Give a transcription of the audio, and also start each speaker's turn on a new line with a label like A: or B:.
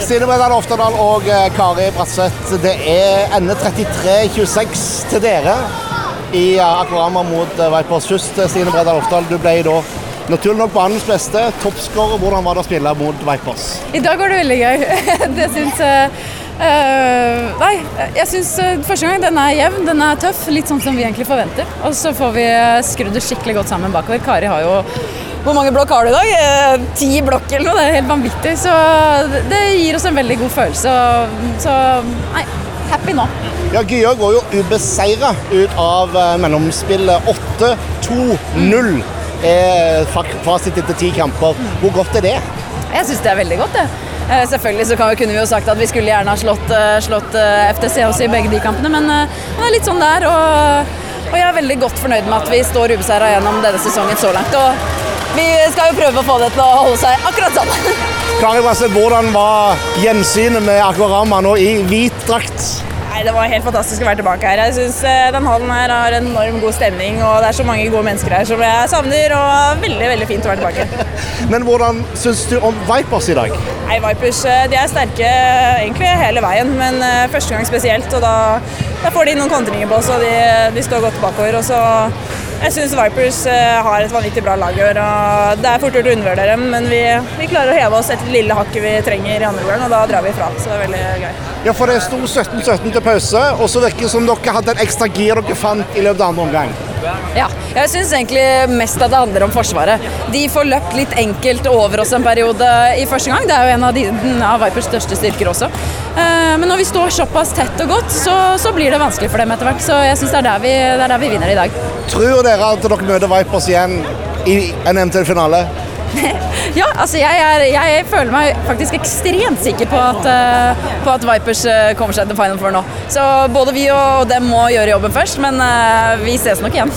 A: Stine Bredal Oftedal og eh, Kari Bratseth, det er ende 33-26 til dere i eh, Akorama mot eh, Vipers. Eh, Stine Bredal Oftedal, du ble da naturlig nok banens beste toppskårer. Hvordan var det å spille mot Vipers?
B: I dag var det veldig gøy. det syns Uh, nei, jeg syns uh, første gang den er jevn, den er tøff. Litt sånn som vi egentlig forventer. Og så får vi skrudd det skikkelig godt sammen bakover. Kari har jo Hvor mange blokk har du i dag? Ti blokk eller noe? Det er helt vanvittig. Så det gir oss en veldig god følelse. Så nei, happy nå.
A: Ja, Gya går jo ubeseira ut av mellomspillet. 8-2-0 er fasit etter ti kamper. Hvor godt er det?
B: Jeg syns det er veldig godt, det. Eh, selvfølgelig så kunne vi jo sagt at vi skulle gjerne ha slått, eh, slått eh, FTC også i begge de kampene, men, men det er litt sånn det er. Og, og, jeg er veldig godt fornøyd med at vi står ubeseira gjennom denne sesongen så langt. Og vi skal jo prøve å få det til å holde seg akkurat sånn.
A: Kari Brasse, hvordan var gjensynet med Akvarama nå i hvit drakt?
C: Nei, Det var helt fantastisk å være tilbake her. Jeg synes den hallen her har en enorm god stemning, og det er så mange gode mennesker her som jeg savner. og Veldig veldig fint å være tilbake.
A: Men hvordan syns du om Vipers i dag?
C: Nei, Vipers de er sterke egentlig hele veien, men første gang spesielt. og Da, da får de noen kontringer på oss, og de, de står godt bakover. og så jeg syns Vipers har et vanvittig bra lag i år. og Det er fort gjort å undervurdere dem, men vi, vi, klarer å heve oss et lille hakket vi trenger i andre omgang, og da drar vi fra. Så det er veldig gøy.
A: Ja, for det sto 17-17 til pause, og så virker det som dere hadde en ekstra gir dere fant i løpet av andre omgang.
B: Ja, jeg syns egentlig mest at det handler om Forsvaret. De får løpt litt enkelt over oss en periode i første gang. Det er jo en av, de, av Vipers største styrker også. Men når vi står såpass tett og godt, så, så blir det vanskelig for dem etter hvert. Så jeg syns det, det, er der vi vinner i dag.
A: Tror dere at dere møter Vipers igjen i en eventuell finale?
B: ja, altså jeg, er, jeg, føler meg faktisk ekstremt sikker på at, uh, på at Vipers uh, kommer seg til Final Four nå. Så både vi og dem må gjøre jobben først, men uh, vi ses nok igjen.